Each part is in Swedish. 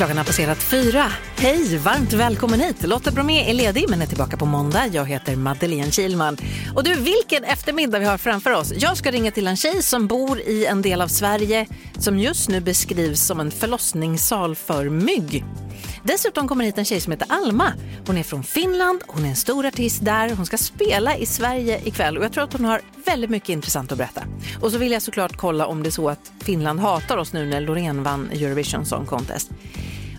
Klockan har passerat fyra. Hej, varmt välkommen hit. Lotta Bromé är ledig men är tillbaka på måndag. Jag heter Madeleine Kilman. Och du, vilken eftermiddag vi har framför oss. Jag ska ringa till en tjej som bor i en del av Sverige som just nu beskrivs som en förlossningssal för mygg. Dessutom kommer hit en tjej som heter Alma. Hon är från Finland, hon är en stor artist där. Hon ska spela i Sverige ikväll och jag tror att hon har väldigt mycket intressant att berätta. Och så vill jag såklart kolla om det är så att Finland hatar oss nu när Loreen vann Eurovision Song Contest.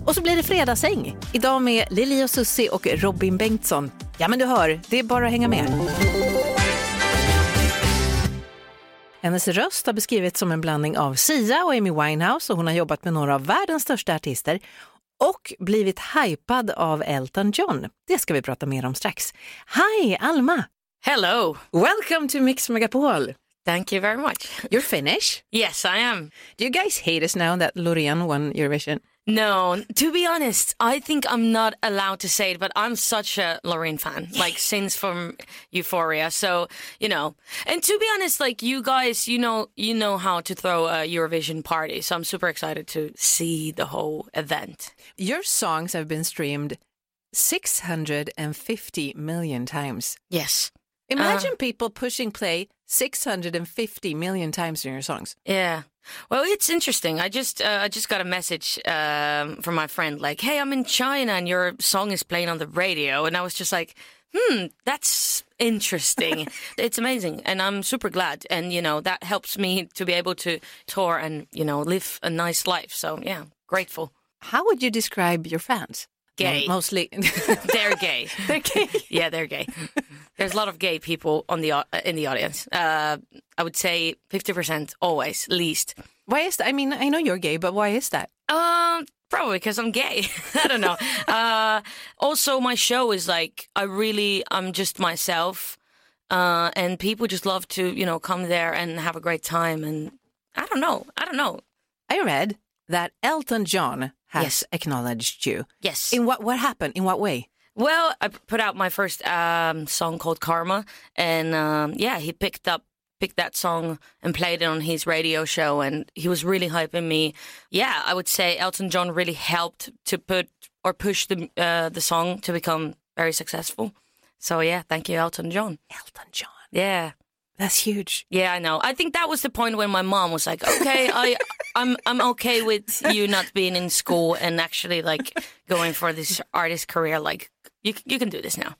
Och så blir det fredagsäng. Idag med Lili och Susi och Robin Bengtsson. Ja men du hör, det är bara att hänga med. Hennes röst har beskrivits som en blandning av Sia och Amy Winehouse och hon har jobbat med några av världens största artister och blivit hypad av Elton John. Det ska vi prata mer om strax. Hi Alma! Hello. Welcome to Mix Megapol. Thank you very much. You're Finnish. Yes, I am. Do you guys hate us now that Loreen won Eurovision? No, to be honest, I think I'm not allowed to say it, but I'm such a Lorraine fan, like since from Euphoria. So you know, and to be honest, like you guys, you know, you know how to throw a Eurovision party. So I'm super excited to see the whole event. Your songs have been streamed 650 million times. Yes. Imagine uh, people pushing play 650 million times in your songs. Yeah. Well, it's interesting. I just uh, I just got a message um, from my friend like, "Hey, I'm in China and your song is playing on the radio," and I was just like, "Hmm, that's interesting. it's amazing, and I'm super glad. And you know that helps me to be able to tour and you know live a nice life. So yeah, grateful. How would you describe your fans? Gay. Mo- Mostly. They're gay. They're gay. yeah, they're gay. There's a lot of gay people on the au- in the audience. Uh, I would say 50% always, least. Why is that? I mean, I know you're gay, but why is that? Um, probably because I'm gay. I don't know. uh, also, my show is like I really I'm just myself, uh, and people just love to you know come there and have a great time. And I don't know. I don't know. I read that Elton John has Yes. acknowledged you. Yes. In what what happened? In what way? Well, I put out my first um, song called Karma, and um, yeah, he picked up picked that song and played it on his radio show, and he was really hyping me. Yeah, I would say Elton John really helped to put or push the uh, the song to become very successful. So yeah, thank you, Elton John. Elton John. Yeah. That's huge. Yeah, I know. I think that was the point when my mom was like, "Okay, I, I'm, I'm okay with you not being in school and actually like going for this artist career. Like, you, you can do this now."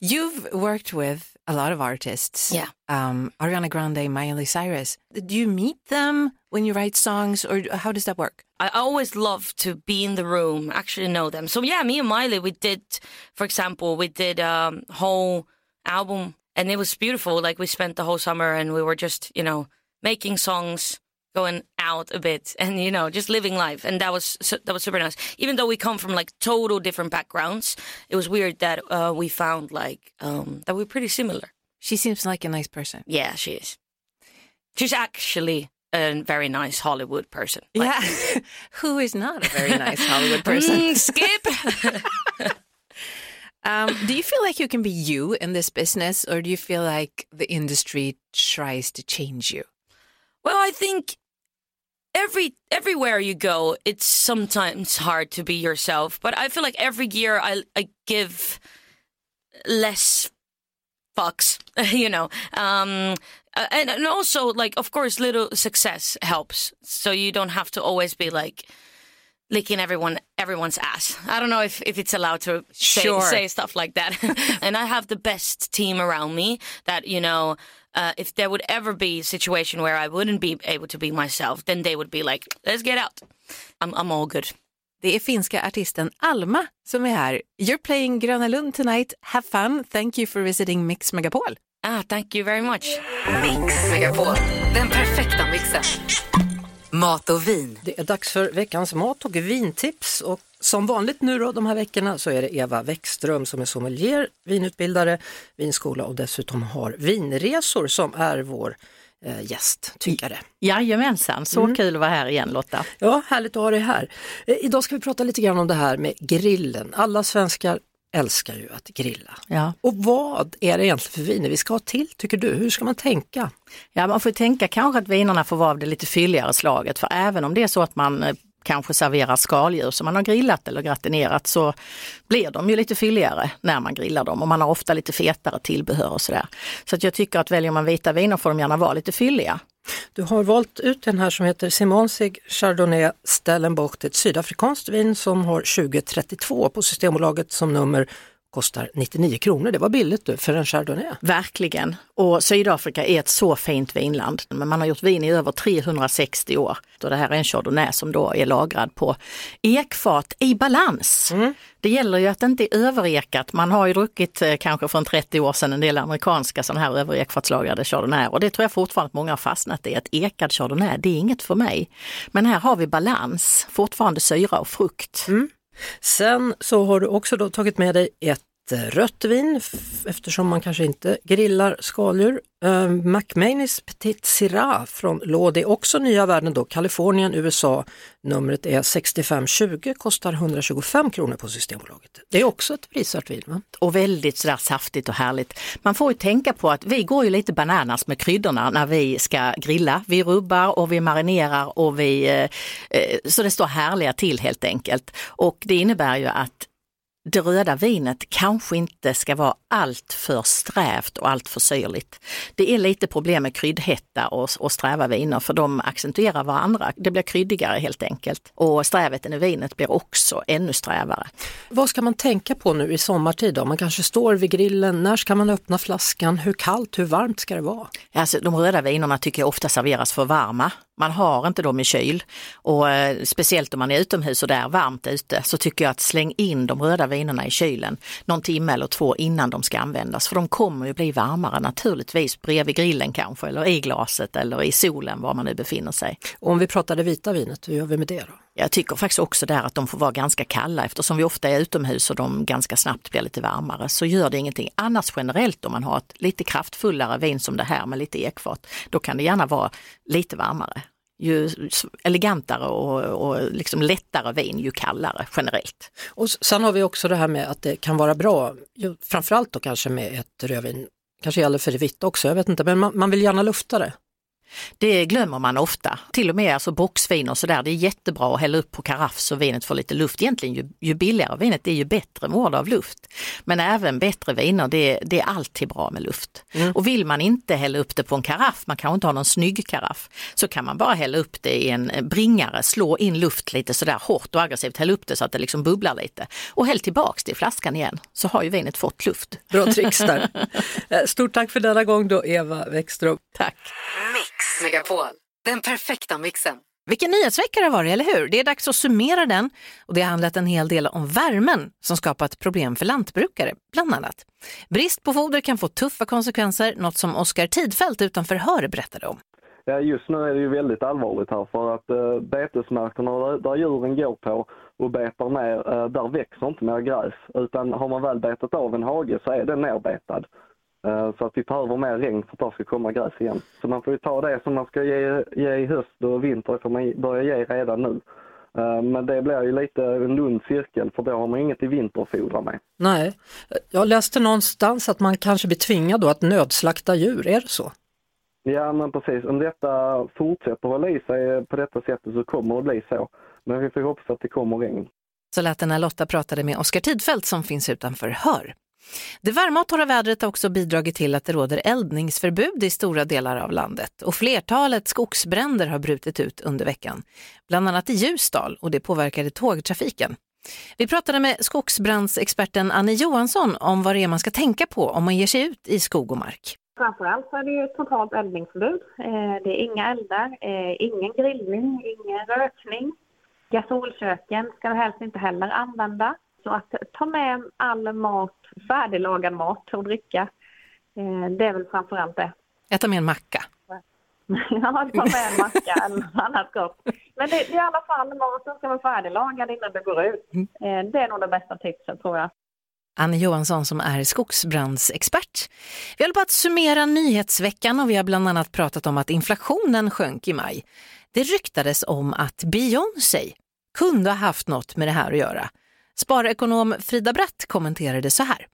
You've worked with a lot of artists. Yeah. Um, Ariana Grande, Miley Cyrus. Do you meet them when you write songs, or how does that work? I always love to be in the room, actually know them. So yeah, me and Miley, we did, for example, we did um whole album, and it was beautiful. Like we spent the whole summer, and we were just, you know, making songs, going out a bit, and you know, just living life, and that was that was super nice. Even though we come from like total different backgrounds, it was weird that uh, we found like um that we're pretty similar. She seems like a nice person. Yeah, she is. She's actually a very nice Hollywood person. Like, yeah. Who is not a very nice Hollywood person? Mm, skip. Um, do you feel like you can be you in this business, or do you feel like the industry tries to change you? Well, I think every everywhere you go, it's sometimes hard to be yourself. But I feel like every year I I give less fucks, you know. Um, uh, and and also like of course little success helps, so you don't have to always be like licking everyone everyone's ass. I don't know if, if it's allowed to say, Sure. say stuff like that. and I have the best team around me that you know. Uh, if there would ever be a situation where I wouldn't be able to be myself, then they would be like, "Let's get out." I'm I'm all good. Det är finska artisten Alma som är här. You're playing Gröna Lund tonight. Have fun. Thank you for visiting Mix Megapol. Ah, thank you very much. Mix Megapol, den perfekta mixen. Mat och vin. Det är dags för veckans mat och vintips och som vanligt nu då de här veckorna så är det Eva Wäckström som är sommelier, vinutbildare, vinskola och dessutom har vinresor som är vår eh, gäst, tyckare. Jajamensan, så kul att vara här igen Lotta. Ja, härligt att ha dig här. Eh, idag ska vi prata lite grann om det här med grillen. Alla svenskar älskar ju att grilla. Ja. Och vad är det egentligen för viner vi ska ha till tycker du? Hur ska man tänka? Ja, man får tänka kanske att vinerna får vara av det lite fylligare slaget för även om det är så att man eh, kanske serverar skaldjur som man har grillat eller gratinerat så blir de ju lite fylligare när man grillar dem och man har ofta lite fetare tillbehör och sådär. Så att jag tycker att väljer man vita viner får de gärna vara lite fylliga. Du har valt ut den här som heter Simonsig Chardonnay Stellenbosch. Ett sydafrikanskt vin som har 2032 på Systembolaget som nummer kostar 99 kronor. Det var billigt du för en Chardonnay. Verkligen. Och Sydafrika är ett så fint vinland. Men man har gjort vin i över 360 år. Och det här är en Chardonnay som då är lagrad på ekfat i balans. Det gäller ju att det inte är överekat. Man har ju druckit eh, kanske från 30 år sedan en del amerikanska sådana här överekfatslagrade Chardonnay och det tror jag fortfarande att många har fastnat i. Att ekad Chardonnay, det är inget för mig. Men här har vi balans, fortfarande syra och frukt. Sen så har du också då tagit med dig ett rött vin eftersom man kanske inte grillar skaldjur. Uh, McManus Petit Syrah från Lodi, också nya världen då, Kalifornien, USA. Numret är 6520, kostar 125 kronor på Systembolaget. Det är också ett prisvärt vin va? och väldigt sådär saftigt och härligt. Man får ju tänka på att vi går ju lite bananas med kryddorna när vi ska grilla. Vi rubbar och vi marinerar och vi, eh, eh så det står härliga till helt enkelt. Och det innebär ju att det röda vinet kanske inte ska vara allt för strävt och allt för syrligt. Det är lite problem med kryddhetta och, och sträva viner för de accentuerar varandra. Det blir kryddigare helt enkelt. Och strävheten i vinet blir också ännu strävare. Vad ska man tänka på nu i sommartid då? Man kanske står vid grillen, när ska man öppna flaskan? Hur kallt, hur varmt ska det vara? Alltså, de röda vinerna tycker jag ofta serveras för varma. Man har inte dem i kyl och eh, speciellt om man är utomhus och det är varmt ute så tycker jag att släng in de röda vinerna i kylen någon timme eller två innan de ska användas för de kommer ju bli varmare naturligtvis bredvid grillen kanske eller i glaset eller i solen var man nu befinner sig. Och om vi pratar det vita vinet, hur gör vi med det då? Jag tycker faktiskt också där att de får vara ganska kalla eftersom vi ofta är utomhus och de ganska snabbt blir lite varmare så gör det ingenting. Annars generellt om man har ett lite kraftfullare vin som det här med lite ekfat, då kan det gärna vara lite varmare. Ju elegantare och, och liksom lättare vin ju kallare generellt. Och sen har vi också det här med att det kan vara bra, framförallt då kanske med ett rödvin, kanske gäller för det vita också, jag vet inte, men man, man vill gärna lufta det. Det glömmer man ofta. Till och med alltså boxvin och sådär, det är jättebra att hälla upp på karaff så vinet får lite luft. Egentligen ju, ju billigare vinet är ju bättre mål av luft. Men även bättre viner, det, det är alltid bra med luft. Och vill man inte hälla upp det på en karaff, man kanske inte har någon snygg karaff, så kan man bara hälla upp det i en bringare, slå in luft lite sådär hårt och aggressivt, häll upp det så att det liksom bubblar lite och häll tillbaks det i flaskan igen, så har ju vinet fått luft. Bra tricks där. Eh, Stort tack för denna gång då Eva Wäckström. Tack! Mix Megapol, den perfekta mixen. Vilken nyhetsvecka det har varit, eller hur? Det är dags att summera den och det har handlat en hel del om värmen som skapat problem för lantbrukare, bland annat. Brist på foder kan få tuffa konsekvenser, något som Oskar Tidfält utanför Hör berättade om. Ja, just nu är det ju väldigt allvarligt här för att eh, betesmarkerna där, där djuren går på och betar ner, eh, där växer inte mer gräs. Utan har man väl betat av en hage så är den nerbetad. Eh, så att vi behöver mer regn för att det ska komma gräs igen. Så man får ju ta det som man ska ge, ge i höst och vinter får man börja ge redan nu. Eh, men det blir ju lite en lund cirkel för då har man inget i vinter att fodra med. Nej, jag läste någonstans att man kanske blir tvingad då att nödslakta djur, är det så? Ja men precis, om detta fortsätter hålla i sig på detta sättet så kommer det bli så. Men vi får hoppas att det kommer regn. Så lät det när Lotta pratade med Oskar Tidfält som finns utanför Hör. Det varma och torra vädret har också bidragit till att det råder eldningsförbud i stora delar av landet och flertalet skogsbränder har brutit ut under veckan, bland annat i Ljusdal och det påverkade tågtrafiken. Vi pratade med skogsbrandsexperten Annie Johansson om vad det är man ska tänka på om man ger sig ut i skog och mark. Framförallt så är det ju totalt eldningsförbud. Eh, det är inga eldar, eh, ingen grillning, ingen rökning. Gasolköken ska du helst inte heller använda. Så att ta med all mat, färdiglagad mat och dricka. Eh, det är väl framförallt det. Jag tar med en macka. Ja, ta med en macka eller annat gott. Men det, det är i alla fall maten ska vara färdiglagad innan du går ut. Eh, Det är nog det bästa tipset tror jag. Annie Johansson som är skogsbrandsexpert. Vi håller på att summera nyhetsveckan och vi har bland annat pratat om att inflationen sjönk i maj. Det ryktades om att Beyoncé kunde ha haft något med det här att göra. Sparekonom Frida Bratt kommenterade så här.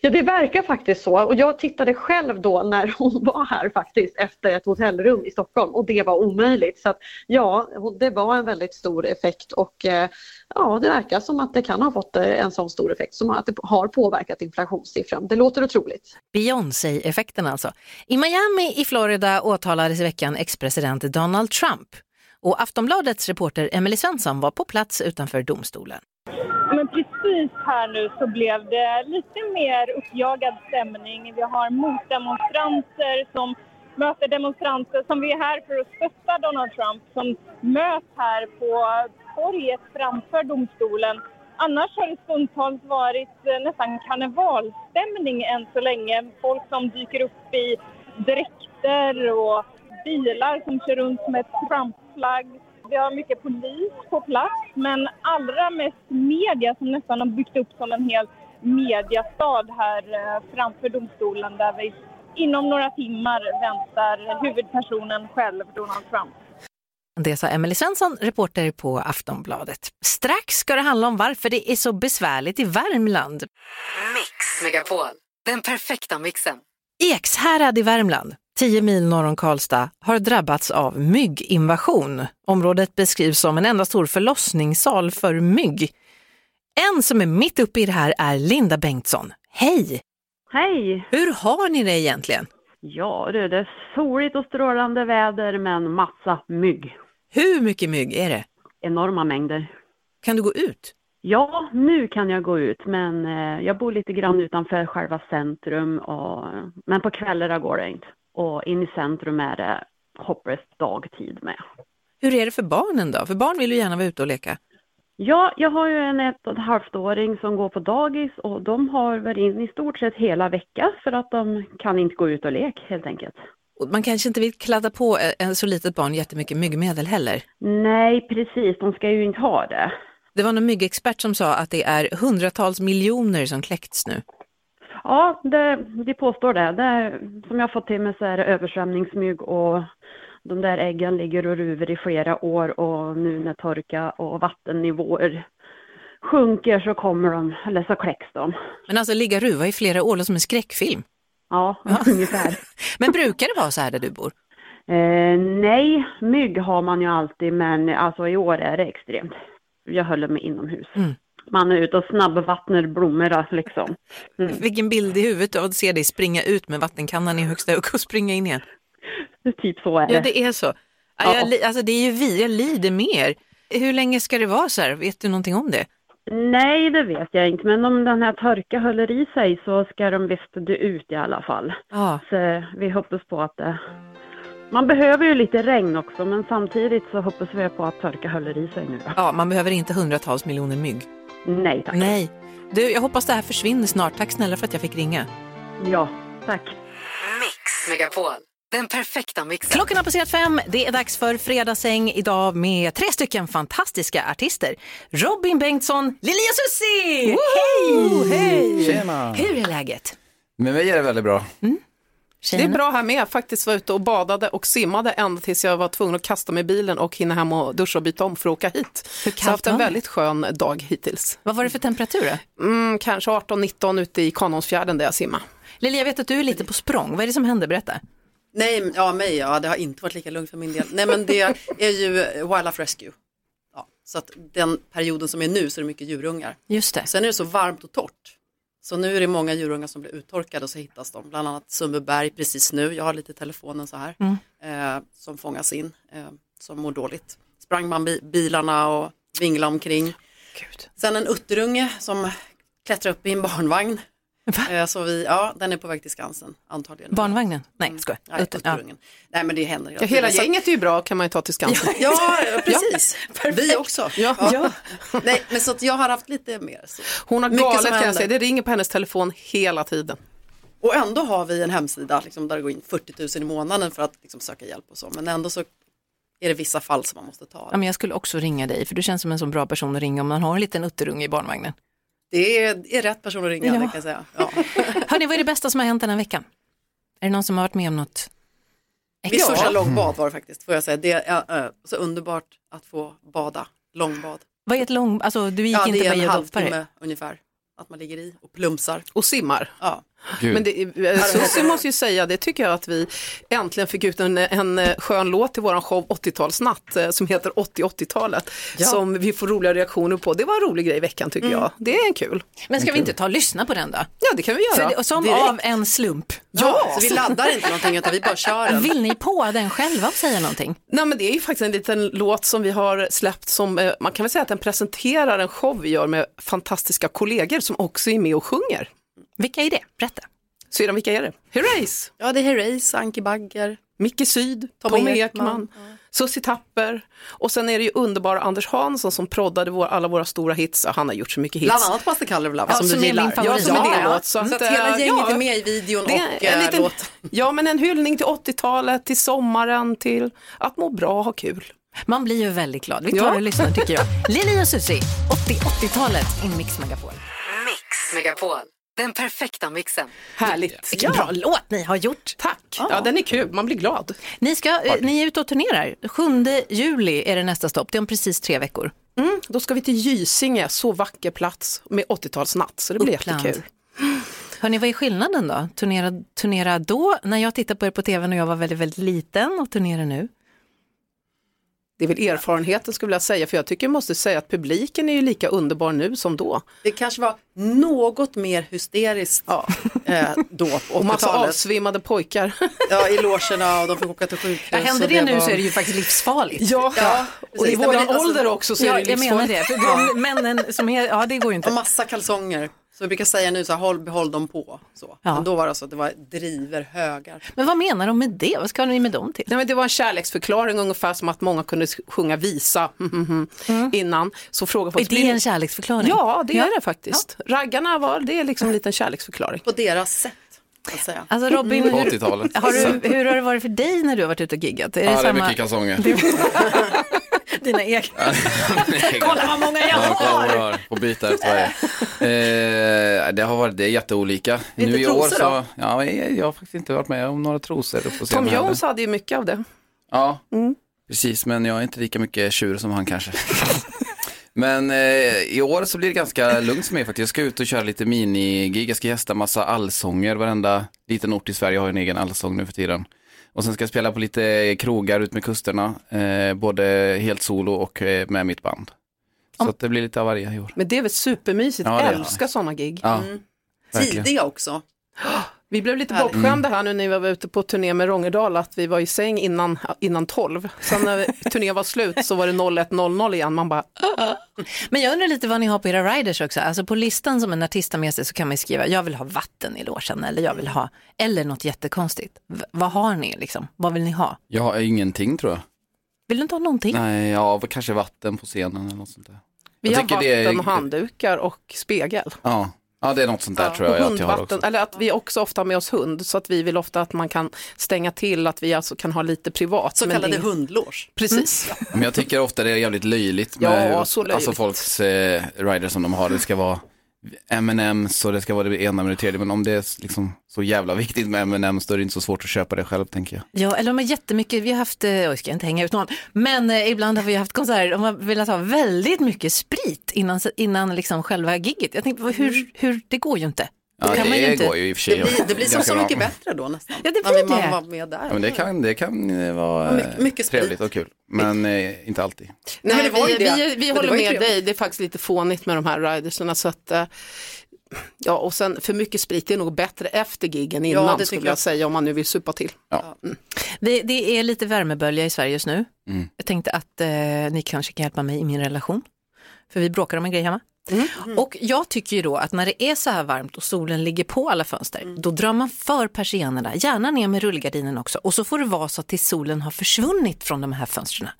Ja det verkar faktiskt så och jag tittade själv då när hon var här faktiskt efter ett hotellrum i Stockholm och det var omöjligt. Så att, ja, det var en väldigt stor effekt och eh, ja det verkar som att det kan ha fått eh, en sån stor effekt som att det har påverkat inflationssiffran. Det låter otroligt. Beyoncé-effekten alltså. I Miami i Florida åtalades i veckan ex-president Donald Trump och Aftonbladets reporter Emily Svensson var på plats utanför domstolen. Precis här nu så blev det lite mer uppjagad stämning. Vi har motdemonstranter som möter demonstranter som vi är här för att stötta Donald Trump som möts här på torget framför domstolen. Annars har det stundtals varit eh, nästan karnevalstämning än så länge. Folk som dyker upp i dräkter och bilar som kör runt med Trump-flagg. Vi har mycket polis på plats, men allra mest media som nästan har byggt upp som en hel mediastad här eh, framför domstolen där vi inom några timmar väntar huvudpersonen själv, Donald Trump. Det sa Emily Svensson, reporter på Aftonbladet. Strax ska det handla om varför det är så besvärligt i Värmland. Mix Megapol, den perfekta mixen. Ekshärad i Värmland, 10 mil norr om Karlstad, har drabbats av mygginvasion. Området beskrivs som en enda stor förlossningssal för mygg. En som är mitt uppe i det här är Linda Bengtsson. Hej! Hej! Hur har ni det egentligen? Ja du, det är soligt och strålande väder men massa mygg. Hur mycket mygg är det? Enorma mängder. Kan du gå ut? Ja, nu kan jag gå ut men eh, jag bor lite grann utanför själva centrum och, men på kvällarna går det inte. Och in i centrum är det hopplöst dagtid med. Hur är det för barnen då? För barn vill ju gärna vara ute och leka. Ja, jag har ju en ett och ett halvt åring som går på dagis och de har varit in i stort sett hela veckan för att de kan inte gå ut och leka helt enkelt. Man kanske inte vill kladda på en så litet barn jättemycket myggmedel heller. Nej, precis, de ska ju inte ha det. Det var någon myggexpert som sa att det är hundratals miljoner som kläckts nu. Ja, det, de påstår det. det. Som jag fått till mig så är det översvämningsmygg och de där äggen ligger och ruver i flera år och nu när torka och vattennivåer sjunker så kommer de, eller så kläcks de. Men alltså ligga ruva i flera år, som en skräckfilm. Ja, ungefär. Men brukar det vara så här där du bor? Eh, nej, mygg har man ju alltid men alltså i år är det extremt. Jag håller mig inomhus. Mm. Man är ute och snabbvattnar blommorna liksom. Mm. Vilken bild i huvudet av att se dig springa ut med vattenkannan i högsta hugg och springa in igen. Typ så är det. Ja, det är så. Ja. Jag, alltså, det är ju vi, jag lider mer. Hur länge ska det vara så här? Vet du någonting om det? Nej, det vet jag inte, men om den här torka håller i sig så ska de visst dö ut i alla fall. Ja. Så vi hoppas på att det... Man behöver ju lite regn också, men samtidigt så hoppas vi på att torka håller i sig nu. Ja, man behöver inte hundratals miljoner mygg. Nej tack. Nej. Du, jag hoppas det här försvinner snart. Tack snälla för att jag fick ringa. Ja, tack. Mix Megapol, den perfekta mixen. Klockan har passerat fem. Det är dags för fredagsäng idag med tre stycken fantastiska artister. Robin Bengtsson, Lilia Susi! Hej! Hej! Tjena! Hur är läget? Med mig är det väldigt bra. Det är bra här med. Faktiskt var ute och badade och simmade ända tills jag var tvungen att kasta mig i bilen och hinna hem och duscha och byta om för att åka hit. Så jag har haft en väldigt skön dag hittills. Vad var det för temperatur då? Mm, kanske 18-19 ute i Kanonsfjärden där jag simmar. Lilia, jag vet att du är lite på språng. Vad är det som händer? Berätta. Nej, ja mig, ja det har inte varit lika lugnt för min del. Nej men det är ju Wildlife Rescue. Ja, så att den perioden som är nu så är det mycket djurungar. Just det. Sen är det så varmt och torrt. Så nu är det många djurungar som blir uttorkade och så hittas de. Bland annat Sundbyberg precis nu, jag har lite telefonen så här. Mm. Eh, som fångas in, eh, som mår dåligt. Sprang man bi- bilarna och vinglade omkring. Sen en utterunge som klättrar upp i en barnvagn. Eh, Så vi, ja, den är på väg till Skansen antagligen. Barnvagnen? Nej, jag skojar. Nej, Utan- ja. Nej men det händer Ja, hela. Så- gänget är ju bra kan man ju ta till Skansen. Ja, precis. Vi också. Ja. Ja. Nej, men så att jag har haft lite mer. Så. Hon har Mycket galet kan jag säga, det ringer på hennes telefon hela tiden. Och ändå har vi en hemsida liksom, där det går in 40 000 i månaden för att liksom, söka hjälp och så. Men ändå så är det vissa fall som man måste ta. Ja, men jag skulle också ringa dig, för du känns som en så bra person att ringa om man har en liten utterunge i barnvagnen. Det är, är rätt person att ringa, Ja. det kan jag säga. Ja. Hörni, vad är det bästa som har hänt den här veckan? Är det någon som har varit med om något? Mitt första långbad var det faktiskt, får jag säga. Det är äh, så underbart att få bada, långbad. Vad är ett lång, alltså du gick ja, inte det är bara en i och doppade halvtimme ungefär. Att man ligger i och plumsar. Och simmar. Ja. Gud. Men det, Susie måste ju säga, det tycker jag att vi äntligen fick ut en, en eh, skön låt till våran show 80-talsnatt eh, som heter 80-80-talet. Ja. Som vi får roliga reaktioner på. Det var en rolig grej i veckan tycker jag. Det är en kul. Men ska vi inte ta och lyssna på den då? Ja det kan vi göra. För det, som Direkt. av en slump. Ja, så vi laddar inte någonting utan vi bara kör den. Vill ni på den själva och säga någonting? Nej men det är ju faktiskt en liten låt som vi har släppt som, eh, man kan väl säga att den presenterar en show vi gör med fantastiska kollegor som också är med och sjunger. Vilka är det? Berätta. Syrran, vilka är det? Herreys, Ja, det är Herreys, Anki Bagger. Micke Syd, Tommy Tommy Ekman. Ekman, Susie Tapper och sen är det ju underbara Anders Hansson som proddade vår, alla våra stora hits. Ja, Han har gjort så mycket hits. Bland annat Master Color of Love Ja, som, som du är gillar. min favorit. Ja, som är din låt. Så Så, att, hela eh, gänget ja. är med i videon och en äh, liten- låten. Ja, men en hyllning till 80-talet, till sommaren, till att må bra och ha kul. Man blir ju väldigt glad. Vi tar Ja. och lyssnar tycker jag. Lili och Susie, 80-80-talet i Mix Megapol. Mix Megapol. Den perfekta mixen. Härligt. Vilken bra låt ni har gjort. Tack. Ja. den är kul, man blir glad. Ni, ska, eh, ni är ute och turnerar. 7 juli är det nästa stopp. Det är om precis tre veckor. Mm, då ska vi till Gysinge, så vacker plats med 80-talsnatt, så det blir Uppland. jättekul. Hörni, vad är skillnaden då? Turnera, turnera då, när jag tittade på er på tv när jag var väldigt, väldigt liten och turnera nu? Det är väl erfarenheten skulle jag säga, för jag tycker jag måste säga att publiken är ju lika underbar nu som då. Det kanske var något mer hysteriskt Ja. eh, då på Och massa 80-talet. avsvimmade pojkar. Ja, i logerna och de fick åka till sjukhus. Ja, händer och det, nu var- så är det ju faktiskt livsfarligt. Ja, Ja, och i Det blir- alltså- ålder också så är Ja, det jag menar livsfarligt. det. För de männen som är, ja det går ju inte. Och massa kalsonger. Så vi brukar säga nu så här, håll, behåll dem på. Så. Ja. Men då var det så att det var driver högar. Men vad menar de med det? Vad ska ni med dem till? Nej, men det var en kärleksförklaring ungefär som att många kunde sjunga visa mm, mm, innan. Så frågade Är folk, det en kärleksförklaring? Ja, det Ja. är det faktiskt. Raggarna var, det är liksom en liten kärleksförklaring. På deras sätt. Alltså Robin, hur, 80-talet. har du, hur har det varit för dig när du har varit ute och giggat? Är Ja, det är mycket kalsonger. dina egna? Kolla vad många jag Ja, kolla vad har! Får byta efter varje. Eh, det har varit det är jätteolika. Lite nu i år trosor så, då? ja, jag, jag har faktiskt inte varit med om några trosor uppe på scenen Tom heller. Jones hade ju mycket av det. Ja, Mm. precis, men jag är inte lika mycket tjur som han kanske. Men eh, i år så blir det ganska lugnt för mig faktiskt. Jag ska ut och köra lite minigig, jag ska gästa massa allsånger. Varenda liten ort i Sverige har en egen allsång nu för tiden. Och sen ska jag spela på lite krogar ut med kusterna, eh, både helt solo och eh, med mitt band. Så att det blir lite av varje i år. Men det är väl supermysigt, Ja, älskar sådana gig. Ja, verkligen. Tidiga också. Vi blev lite Härligt. bortskämda här nu när vi var ute på turné med Rångedal att vi var i säng innan, innan 12. Sen när turnén var slut så var det 01.00 igen. Man bara, Men jag undrar lite vad ni har på era riders också. Alltså på listan som en artist har med sig så kan man skriva jag vill ha vatten i logen eller jag vill ha, eller något jättekonstigt. V- vad har ni liksom? Vad vill ni ha? Jag har ingenting tror jag. Vill du inte ha någonting? Nej, ja, kanske vatten på scenen eller något sånt där. vi Jag har vatten det är- och handdukar och spegel. Ja, ja det är något sånt där tror och jag att jag har hundvatten, också. eller att vi också ofta har med oss hund så att vi vill ofta att man kan stänga till, att vi alltså kan ha lite privat. Så men kallade det- hundlås. Precis. Men jag tycker ofta det är jävligt löjligt Ja, med så löjligt. alltså folks eh, riders som de har. Det ska vara M&M's och det ska vara det ena med det tredje. Men om det är liksom så jävla viktigt med M&M's då är det inte så svårt att köpa det själv tänker jag. Ja, eller de har jättemycket, vi har haft, eh, oj ska jag inte hänga ut någon, men eh, ibland har vi haft konserter, de har velat ha väldigt mycket sprit innan, innan liksom själva gigget. Jag tänkte, hur, hur, det går ju inte. Ja, kan man ju det inte- går ju i och för sig. Det blir, det blir så, ganska så mycket bättre då nästan. Ja, det blir man det. var med där. Ja, men det kan, det kan eh, vara mycket- eh, mycket trevligt och kul. Men eh, inte alltid. Nej, men det var vi, det. vi, Men vi det håller med trevligt. dig, det är faktiskt lite fånigt med de här riderserna. Så att, eh, ja, och sen för mycket sprit är nog bättre efter giggen Ja, innan det skulle tycker jag jag. säga om man nu vill supa till. Det, det är lite värmebölja i Sverige just nu. Mm. Jag tänkte att eh, ni kanske kan hjälpa mig i min relation. För vi bråkar om en grej hemma. Och jag tycker ju då att när det är så här varmt och solen ligger på alla fönster, då drar man för persiennerna, gärna ner med rullgardinen också. Och så får det vara så att tills solen har försvunnit från de här fönstren.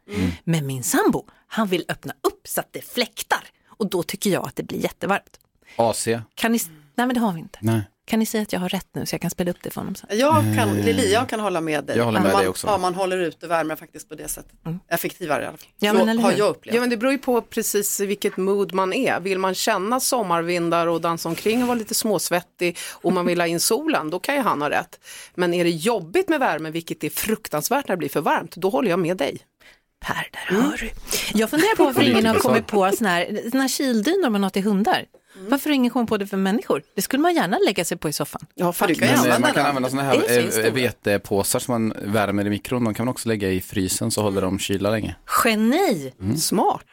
Men min sambo, han vill öppna upp så att det fläktar. Och då tycker jag att det blir jättevarmt. AC? Kan ni... Nej men det har vi inte. Nej. Kan ni säga att jag har rätt nu så jag kan spela upp det för honom sen? Jag kan, Lili, jag kan hålla med dig. Jag håller med man, dig också. Ja, man håller ute värmen faktiskt på det sättet. Effektivare i alla fall. Ja, Så har jag upplevt. Ja men det beror ju på precis vilket mood man är. Vill man känna sommarvindar och dansa omkring och vara lite småsvettig och man vill ha in solen, då kan ju han ha rätt. Men är det jobbigt med värme, vilket är fruktansvärt när det blir för varmt, då håller jag med dig. Per, där hör du. Jag funderar på varför ingen har kommit på såna här, såna här kildynor med något till hundar. Varför har ingen kommit på det för människor? Det skulle man gärna lägga sig på i soffan. Ja, För kan använda man kan använda sådana här är eh, vetepåsar som man värmer i mikron. De kan man också lägga i frysen så håller de kyla länge. Geni! Smart.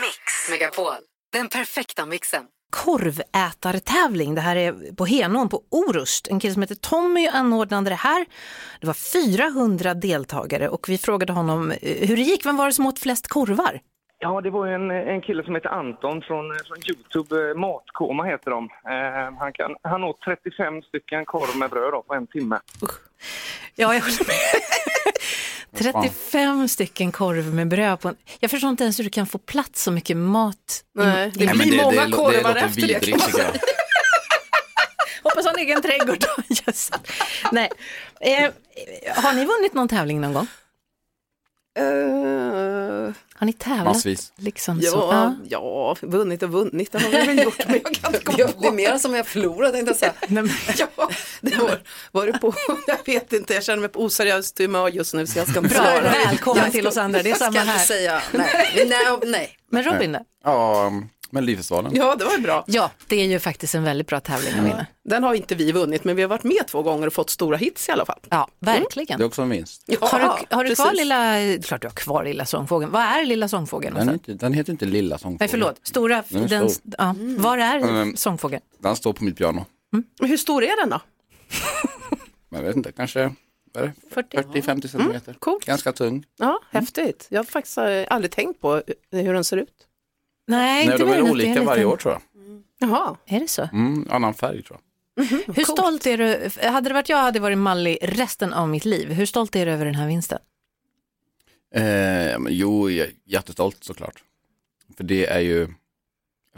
Mix Megapol. Den perfekta mixen. korvätartävling. Det här är på Henån på Orust. En kille som heter Tommy anordnade det här. Det var 400 deltagare och vi frågade honom eh, hur det gick. Vem var det som åt flest korvar? Ja, det var ju en, en kille som heter Anton från, från Youtube, eh, Matkoma heter de. Eh, han, kan, han åt 35 stycken korv med bröd då, på en timme. Ja, jag håller med. 35 stycken korv med bröd på en... Jag förstår inte ens hur du kan få plats så mycket mat. Nej, det blir det, många det, det, korvar låter efter det, kan. Hoppas ha en egen trädgård. Yes. Nej. Eh, har ni vunnit någon tävling någon gång? Eh, Har ni tävlat? Massvis. Liksom så. ja, ja, vunnit och vunnit, det har vi väl gjort. Men jag kan inte komma Det är mer som jag förlorat tänkte jag säga. Ja, det var, var det på, jag vet inte, jag känner mig på oseriöst humör just nu så jag ska inte Bra, svara. välkommen Jag till oss andra. Det är jag samma ska inte här. säga nej. nej, nej. Men Robin då? Ja, Melodifestivalen. Ja, det var bra. Ja, det är ju faktiskt en väldigt bra tävling att vinna. Den har inte vi vunnit, men vi har varit med två gånger och fått stora hits i alla fall. Ja, verkligen. Det är också en vinst. Ja, Har du, har du kvar lilla, klart du har kvar lilla sångfågeln. Vad är lilla sångfågeln? Den, inte, den heter inte Lilla sångfågeln. Nej, förlåt. Stora, Den är den, stor. ja. Var är Mm. sångfågeln? Den står på mitt piano. Men hur stor är den då? Jag vet inte, kanske vad är det? 40. 40-50 centimeter. coolt. Ganska tung. Ja, häftigt. Jag har faktiskt eh, aldrig tänkt på hur den ser ut. Nej, Nej, inte de är olika varje år tror jag. Jaha. Är det så? Mm, annan färg tror jag. Hur stolt är du? Hade det varit jag hade varit mallig resten av mitt liv. Hur stolt är du över den här vinsten? Eh, men jo, jag är jättestolt såklart. För det är ju,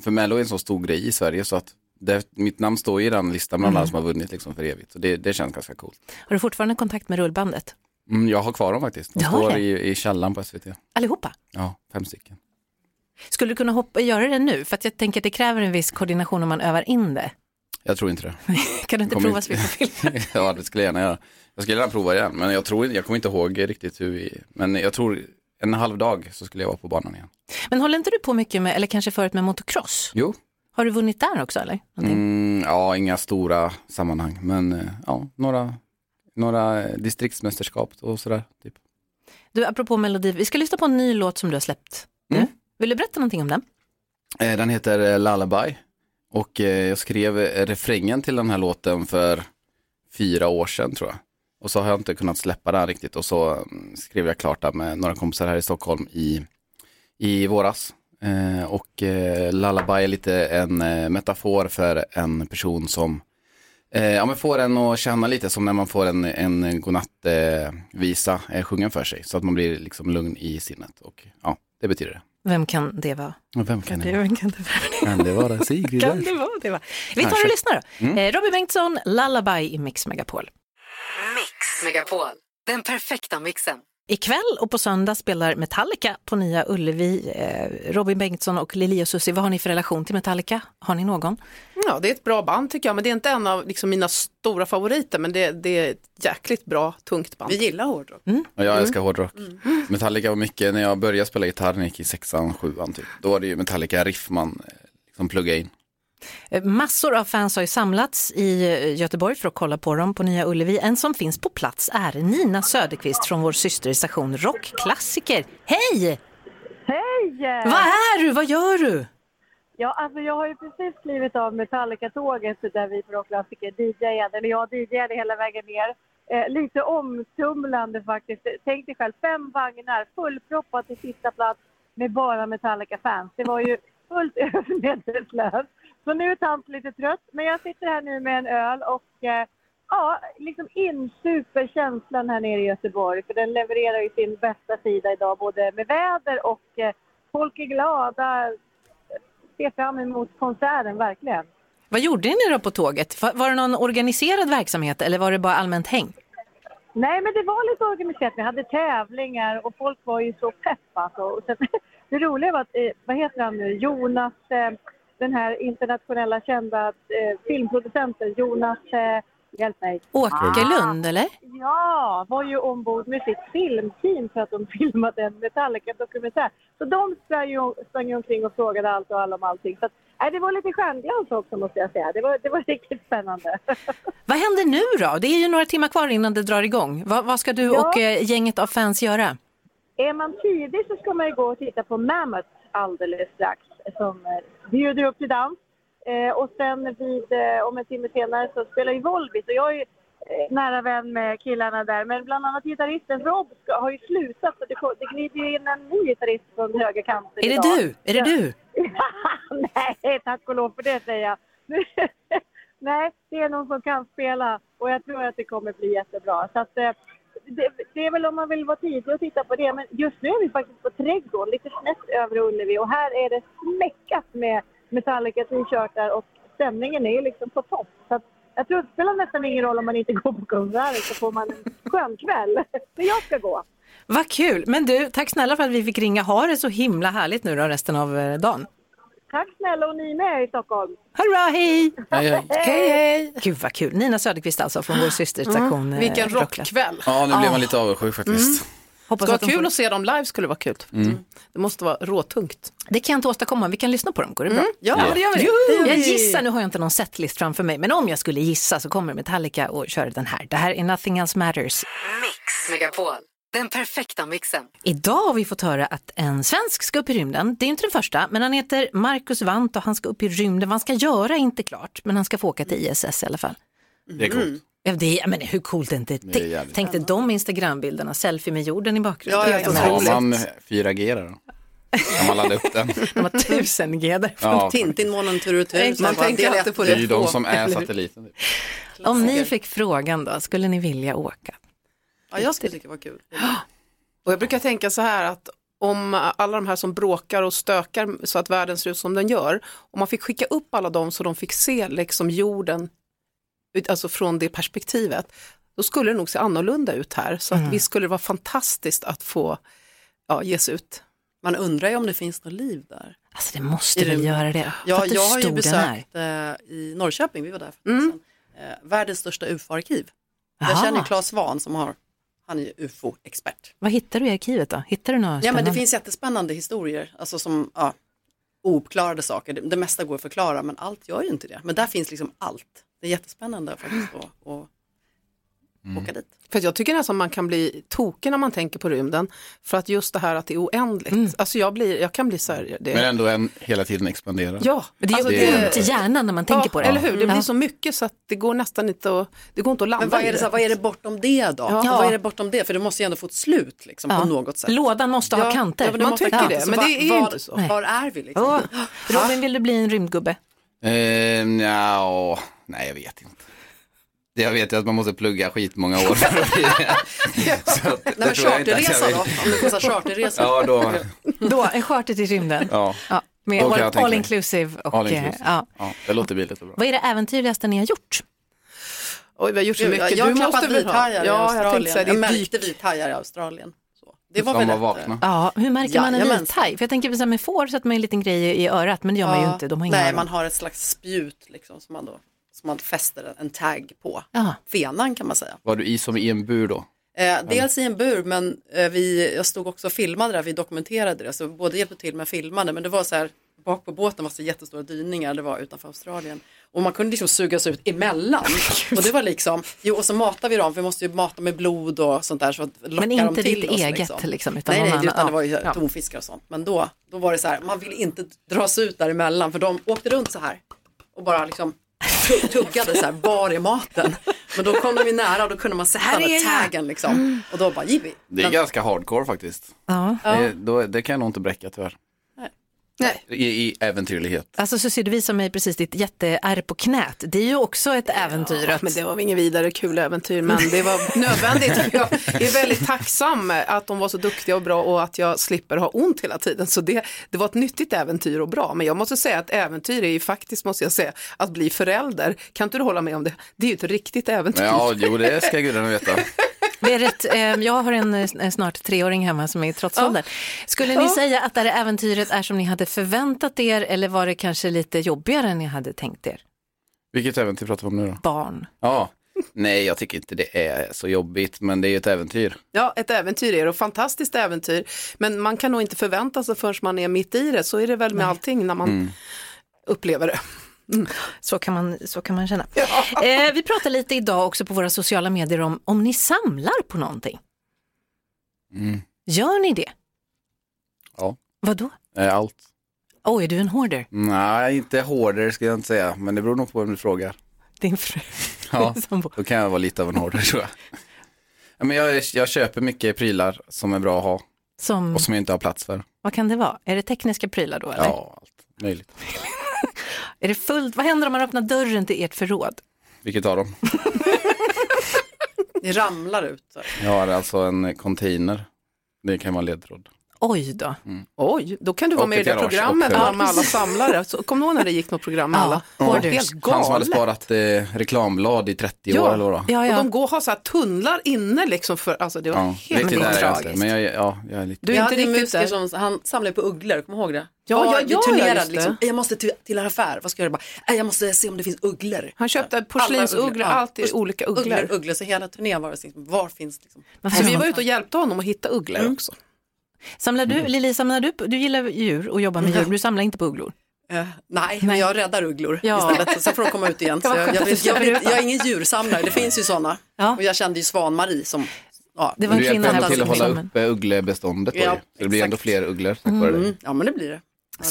för Mello är en så stor grej i Sverige så att det, mitt namn står i den listan bland Mm. alla som har vunnit liksom för evigt. Så det, det känns ganska coolt. Har du fortfarande kontakt med rullbandet? Mm, jag har kvar dem faktiskt. De står i, i källaren på SVT. Allihopa? Ja, fem stycken. Skulle du kunna hoppa, göra det nu? För att jag tänker att det kräver en viss koordination om man övar in det. Jag tror inte det. Kan du inte Kommer prova inte- spela film? ja, det skulle jag gärna göra. Jag skulle gärna prova igen, men jag tror jag kommer inte ihåg riktigt hur vi, men jag tror en halv dag så skulle jag vara på banan igen. Men håller inte du på mycket med, eller kanske förut med motocross? Jo, Har du vunnit där också eller? Mm, ja, inga stora sammanhang, men eh, ja, några, några distriktsmästerskap och sådär. Typ. Du, apropå melodi, vi ska lyssna på en ny låt som du har släppt. Vill du berätta någonting om den? Eh, den heter eh, Lullaby och eh, jag skrev refrängen till den här låten för fyra år sedan tror jag. Och så har jag inte kunnat släppa den riktigt och så mm, skrev jag klart den med några kompisar här i Stockholm i, i våras. Och Lullaby är lite en metafor för en person som ja, men får en att känna lite som när man får en, en godnattvisa sjungen för sig. Så att man blir liksom lugn i sinnet. Och ja, det betyder det. Vem kan det vara? Vem kan det vara? Vem kan det vara? Kan det vara Sigrid? Kan det vara det? Va? Vi tar och lyssnar då. Mm. Eh, Robin Bengtsson, Lullaby i Mix Megapol. Mix Megapol. Den perfekta mixen. Ikväll och på söndag spelar Metallica på Nya Ullevi. Eh, Robin Bengtsson och Lili och Susie, vad har ni för relation till Metallica? Har ni någon? Ja, det är ett bra band tycker jag, men det är inte en av liksom, mina stora favoriter, men det, det är ett jäkligt bra, tungt band. Vi gillar hårdrock. Och jag älskar hårdrock. Metallica var mycket, när jag började spela gitarr, när jag gick i sexan, sjuan typ. Då var det ju Metallica-riff man eh, liksom pluggade in. Eh, Massor av fans har ju samlats i eh, Göteborg för att kolla på dem på Nya Ullevi. En som finns på plats är Nina Söderqvist från vår systerstation Rockklassiker. Hej! Hej! Vad är du? Vad gör du? Ja, alltså jag har ju precis klivit av Metallica-tåget där vi på Rockklassiker DJade, eller jag DJade hela vägen ner. Eh, lite omtumlande faktiskt. Tänk dig själv, fem vagnar fullproppat till sista plats med bara Metallica-fans. Det var ju fullt över medvetslös. Så nu är tant lite trött, men jag sitter här nu med en öl och eh, ja, liksom insuper känslan här nere i Göteborg. För den levererar ju sin bästa sida idag, både med väder och eh, folk är glada. Ser fram emot konserten, verkligen. Vad gjorde ni då på tåget? Var det någon organiserad verksamhet eller var det bara allmänt häng? Nej, men det var lite organiserat. Vi hade tävlingar och folk var ju så pepp alltså. Det roliga var att, eh, vad heter han nu, Jonas, eh, den här internationella kända eh, filmproducenten, Jonas, eh, hjälp mig. Åkerlund eller? Ja, var ju ombord med sitt filmteam för att de filmade en Metallica-dokumentär. Så de sprang ju, sprang ju omkring och frågade allt och alla om allting. Så att, nej, det var lite stjärnglans också måste jag säga. Det var, det var riktigt spännande. Vad händer nu då? Det är ju några timmar kvar innan det drar igång. Vad, vad ska du Ja. och eh, gänget av fans göra? Är man tidig så ska man ju gå och titta på Mammoth alldeles strax som eh, bjuder upp till dans. Eh, och sen vid, eh, om en timme senare så spelar ju Volbeat och jag är eh, nära vän med killarna där. Men bland annat gitarristen Rob ska, har ju slutat så det, det glider in en ny gitarrist från höger kanten Är det idag. du? Är det du? Nej, tack och lov för det säger jag. Nej, det är någon som kan spela och jag tror att det kommer bli jättebra. Så att, eh, det, det är väl om man vill vara tidig och titta på det. Men just nu är vi faktiskt på Trädgården, lite snett över Ullevi. Och här är det smäckat med Metallica t-shirtar och stämningen är ju liksom på topp. Så jag tror att det spelar nästan ingen roll om man inte går på konserten så får man en skön kväll. Men jag ska gå. Vad kul! Men du, tack snälla för att vi fick ringa. Ha det så himla härligt nu då resten av eh, dagen. Tack snälla och ni med i Stockholm. Det bra, hej! Hej, hej. Hej, hej! Gud vad kul. Nina Söderqvist alltså från vår systerstation. Mm. eh, Vilken Rocklapp. rockkväll. Ja, nu blev man lite avundsjuk faktiskt. Hoppas Ska att de vara kul får- att se dem live skulle vara kul. Mm. Det måste vara råtungt. Det kan jag inte åstadkomma, vi kan lyssna på dem, går det bra? Mm. Ja, Ja. det gör vi. Det gör Jag gissar, nu har jag inte någon setlist framför mig, men om jag skulle gissa så kommer Metallica och kör den här. Det här är Nothing Else Matters. Mix Megapol. Den perfekta mixen. Idag har vi fått höra att en svensk ska upp i rymden. Det är inte den första, men han heter Marcus Wandt och han ska upp i rymden. Vad han ska göra är inte klart, men han ska få åka till ISS i alla fall. Det är coolt. Ja, det är, men hur coolt är inte Det är det? jävligt. Tänk dig de Instagrambilderna, selfie med jorden i bakgrunden. Ja, ja, Har man 4G då? Kan man ladda upp den? De har tusen G där. Ja, Tintin-månen tur och tur. Man tänker alltid på det är det. ju de som är satelliten. Om ni fick frågan då, skulle ni vilja åka? Ja, jag skulle tycka det var kul. Och jag brukar tänka så här att om alla de här som bråkar och stökar så att världen ser ut som den gör, om man fick skicka upp alla dem så de fick se liksom jorden, alltså från det perspektivet, då skulle det nog se annorlunda ut här. Så att visst skulle det vara fantastiskt att få ja, ge sig ut. Man undrar ju om det finns något liv där. Alltså det måste väl göra det? Ja, jag har ju besökt eh, i Norrköping, vi var där för Mm. mm. eh, världens största ufo-arkiv. Jag känner Claes Svahn som har, han är ju ufo-expert. Vad hittar du i arkivet då? Hittar du något Ja, men det finns jättespännande historier, alltså som ja, ouppklarade saker. Det, det mesta går att förklara, men allt gör ju inte det. Men där finns liksom allt. Det är jättespännande faktiskt att, att Mm. åka dit. För jag tycker nästan man kan bli tokig när man tänker på rymden, för att just det här att det är oändligt, alltså jag, blir, jag kan bli så här, det, Men ändå en, hela tiden expandera. Ja, Men det är alltså det- ont i hjärnan när man tänker ja, på det. Eller hur, det blir så mycket så att det går nästan inte att, det går inte att landa Men vad i är det, här, vad är det bortom det då? Ja. Vad är det bortom det? För det måste ju ändå få ett slut liksom, Ja. på något sätt. Lådan måste ha kanter. ja, men det Man måste tycker kanter. det, Så men var- det är var, inte så. Nej. Var är vi liksom? Åh, Robin, vill du bli en rymdgubbe? Eh, ja, nej jag vet inte. Jag vet ju att man måste plugga skitmånga år för att bli det. Så att, Nej, men charterresa vill. då? Om det kostar charterresa? Ja, då, Då, en charter till rymden. ja, Ja, med Då kan all, all inclusive. Och, all eh, inclusive. ja. Ja, det låter billigt och bra. Vad är det äventyrligaste ni har gjort? Oj, vi har gjort så Jag, mycket. jag har Du klappat måste väl ha- vithajar i Ja, jag tänkte Australien. säga, Jag, det är märkte vithajar i Australien. Så. Det var väl vakna. Ja, hur märker man en vithaj? För jag tänker så här med får sätter man en liten grej i örat, men det gör man ju Ja, inte. De har inga Nej, öron. man har ett slags spjut liksom, som, man då, som man fäster en- tagg på. Ja. Fenan kan man säga. Var du i som i en bur då? Eh, dels i en bur, men eh, vi, jag stod också och filmade där, vi dokumenterade det, så både hjälpte till med filmade, men det var så här, bak på båten var så jättestora dyningar, det var utanför Australien. Och man kunde liksom sugas ut emellan. och det var liksom, jo och så matar vi dem, för vi måste ju mata med blod och sånt där så att locka Men inte dem till ditt oss. eget, liksom. liksom, utan nej, nej, utan det var ju Ja. tonfiskar och sånt. Men då, då var det så här, man vill inte dras ut däremellan, för de åkte runt så här och bara liksom tuggade så här, var är maten? Men då kom de ju nära och då kunde man sätta Här med taggen liksom. Och då bara, jippi. Det är ganska hardcore faktiskt. Ja. Det, då, det kan jag nog inte bräcka tyvärr. I, I äventyrlighet. Alltså så ser du visar mig precis ditt jätteärr på knät. Det är ju också ett äventyr. att- Men det var ingen vidare kul äventyr, men det var nödvändigt. Jag är väldigt tacksam att de var så duktiga och bra och att jag slipper ha ont hela tiden. Så det, det var ett nyttigt äventyr och bra. Men jag måste säga att äventyr är ju faktiskt, måste jag säga, att bli förälder. Kan inte du hålla med om det? Det är ju ett riktigt äventyr. Ja, jo det ska gudarna veta. Det är rätt, eh, jag har en eh, snart treåring hemma som är i trotsåldern. Skulle ni Ja. säga att det här äventyret är som ni hade förväntat er eller var det kanske lite jobbigare än ni hade tänkt er? Vilket äventyr pratar vi om nu då? Barn. Ja, nej jag tycker inte det är så jobbigt, men det är ju ett äventyr. Ja, ett äventyr är det och fantastiskt äventyr. Men man kan nog inte förvänta sig förrän man är mitt i det. Så är det väl med allting när man Mm. upplever det. Så kan man, så kan man känna. Eh, vi pratar lite idag också på våra sociala medier om om ni samlar på någonting. Mm. Gör ni det? Ja, Vadå? eh, allt. Oj, är du en hoarder? Nej, inte hårdare ska jag inte säga, men det beror nog på vem du frågar. Din fru. Ja, då kan jag vara lite av en hårdare tror jag. Ja, men jag, jag köper mycket prylar som är bra att ha Som, och som jag inte har plats för. vad kan det vara? Är det tekniska prylar då? Eller? Ja, allt möjligt. Är det fullt? Vad händer om man öppnar dörren till ert förråd? Vilket av dem? Det ramlar ut. Så. Jag har alltså en container. Det kan vara ledtråd. Oj då. Oj, då kan du vara Och med i det garage programmet med alla samlare. Så, kom du ihåg när det gick något program med alla? Ja. Helt Han som hade sparat eh, reklamblad i 30 år eller vad det var. Och de går och har så här tunnlar inne liksom för, alltså det var Ja, helt jag tragiskt. Men jag, ja, jag är lite... Du är inte riktigt musiker som han samlade på ugglor, kommer ihåg det? Ja, Var- ja, vi ja, turnerade liksom, jag måste till, till en affär, vad ska jag göra? Bara, "Nej, jag måste se om det finns ugglor. Han köpte porslinsugglor, alltid olika ugglor. Ugglor, ugglor, så hela turnén var det liksom, var finns liksom? Så vi var ute och hjälpte honom att hitta ugglor Mm. också. Samlar du, Lili, samlar du, du gillar djur och jobbar med djur, du samlar inte på ugglor? Eh, nej, men jag räddar ugglor Ja. istället, så får de komma ut igen. Så jag, skönt jag, vill, du jag, vill, jag är ingen djursamlare, det finns ju sådana. Och jag kände ju Svan-Marie som, ja. Det var en du kvinna hjälper här till att hålla uppe ugglebeståndet då, Ja, det blir ändå fler ugglor tack vare Mm. dig. Ja, men det blir det.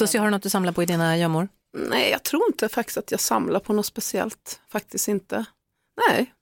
Så har du något du samlar på i dina gömmor? Nej, jag tror inte faktiskt att jag samlar på något speciellt. Faktiskt inte. Nej,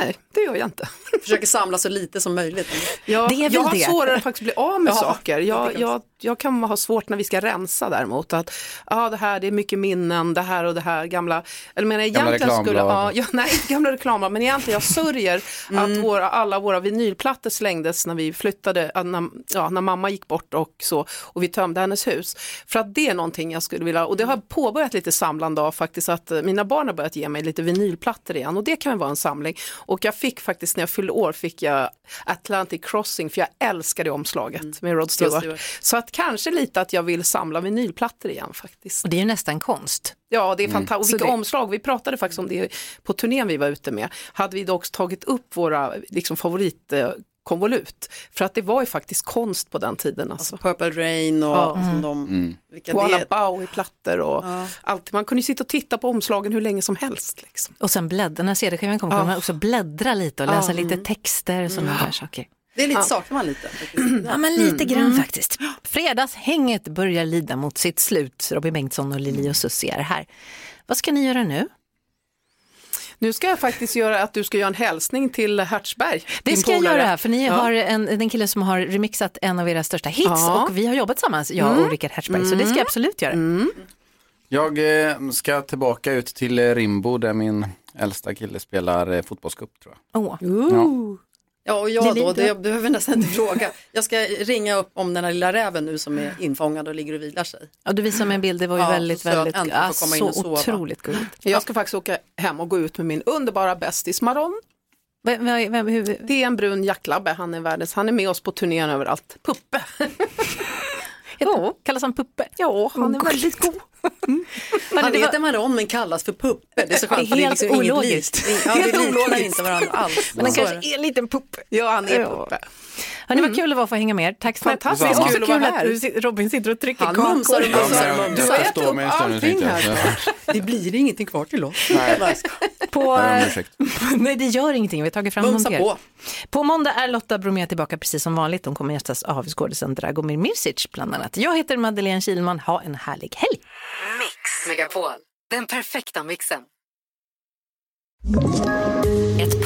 nej, det gör jag inte. Försöker samla så lite som möjligt. Jag, Det är väl jag har det. svårare att faktiskt bli av med Ja, saker. Jag, kan jag, jag kan ha svårt när vi ska rensa däremot. Att ja, det här det är mycket minnen, det här och det här gamla. Eller menar, Gamla egentligen skulle, ja, reklamblad. ja, nej, inte gamla reklamblad, men egentligen jag sörjer Mm. att våra, alla våra vinylplattor slängdes när vi flyttade, när, ja, när mamma gick bort och så och vi tömde hennes hus. För att det är någonting jag skulle vilja, och det har påbörjat lite samlande av faktiskt att mina barn har börjat ge mig lite vinylplattor igen och det kan vara en samling. Och jag fick faktiskt när jag fyllde år fick jag Atlantic Crossing för jag älskade omslaget med Rod Stewart. Stewart. Så att kanske lite att jag vill samla vinylplattor igen faktiskt. Och det är ju nästan konst. Ja, det är Mm. fantastiskt. Så Och vilka det- omslag. Vi pratade faktiskt om det på turnén vi var ute med. Hade vi då också tagit upp våra liksom, favoritkonvolut. För att det var ju faktiskt konst på den tiden. Alltså. Purple Rain och Ja. som de, Mm. vilka Koala det Bowie-plattor och Ja. allt. Man kunde ju sitta och titta på omslagen hur länge som helst. Liksom. Och sen bläddra, när CD-skivan kommer Ja. man också bläddra lite och läsa Ja. lite texter och sådana där saker. Det är lite, Ja. saknar man lite. faktiskt. Ja, men lite Mm. grann faktiskt. Fredagshänget börjar lida mot sitt slut. Robin Bengtsson och Lili och Susie är här. Vad ska ni göra nu? Nu ska jag faktiskt göra att du ska göra en hälsning till Hertzberg. Det ska jag göra, för ni Ja. har en, en kille som har remixat en av era största hits Ja. och vi har jobbat tillsammans, jag Mm. och Rickard Hertzberg, så det ska jag absolut göra. Jag eh, ska tillbaka ut till Rimbo där min äldsta kille spelar eh, fotbollscup tror jag. Åh. Ja. Ja, och jag Det då, lite- det, jag behöver nästan inte fråga. Jag ska ringa upp om den här lilla räven nu som är infångad och ligger och vilar sig. Ja, du visade mig en bild, det var ju Ja, väldigt, så väldigt, in och så otroligt gulligt. Jag ska faktiskt åka hem och gå ut med min underbara bästis Maron. Vem, vem, vem, hur, Det är en brun jacklabbe, han är världens, han är med oss på turnén överallt. Puppe. ja. Kallas han Puppe? Ja, han är väldigt god. Han det var- heter Maron men kallas för Puppe. Det är så skönt, Det är för helt inget ologiskt. likt. Ja, Helt det liknar ologiskt. inte varandra alls. Men han är kanske det. är en liten puppe. Ja, han är Ja. Puppe. Hörni, vad kul det var att få hänga med er. Tack snälla. Fantastiskt Det är också kul att vara här. att du, Robin sitter och trycker Han kakor. Ja, mumsar och mumsar. äter får stå upp allting här. Det blir ingenting kvar till oss. Nej. På, ursäkt. nej, det gör ingenting. Vi har tagit fram Mumsa på. På måndag är Lotta Bromé tillbaka precis som vanligt. Hon kommer gästas av skådisen Dragomir Mirsic bland annat. Jag heter Madeleine Kilman. Ha en härlig helg. Mix Megapol, den perfekta mixen.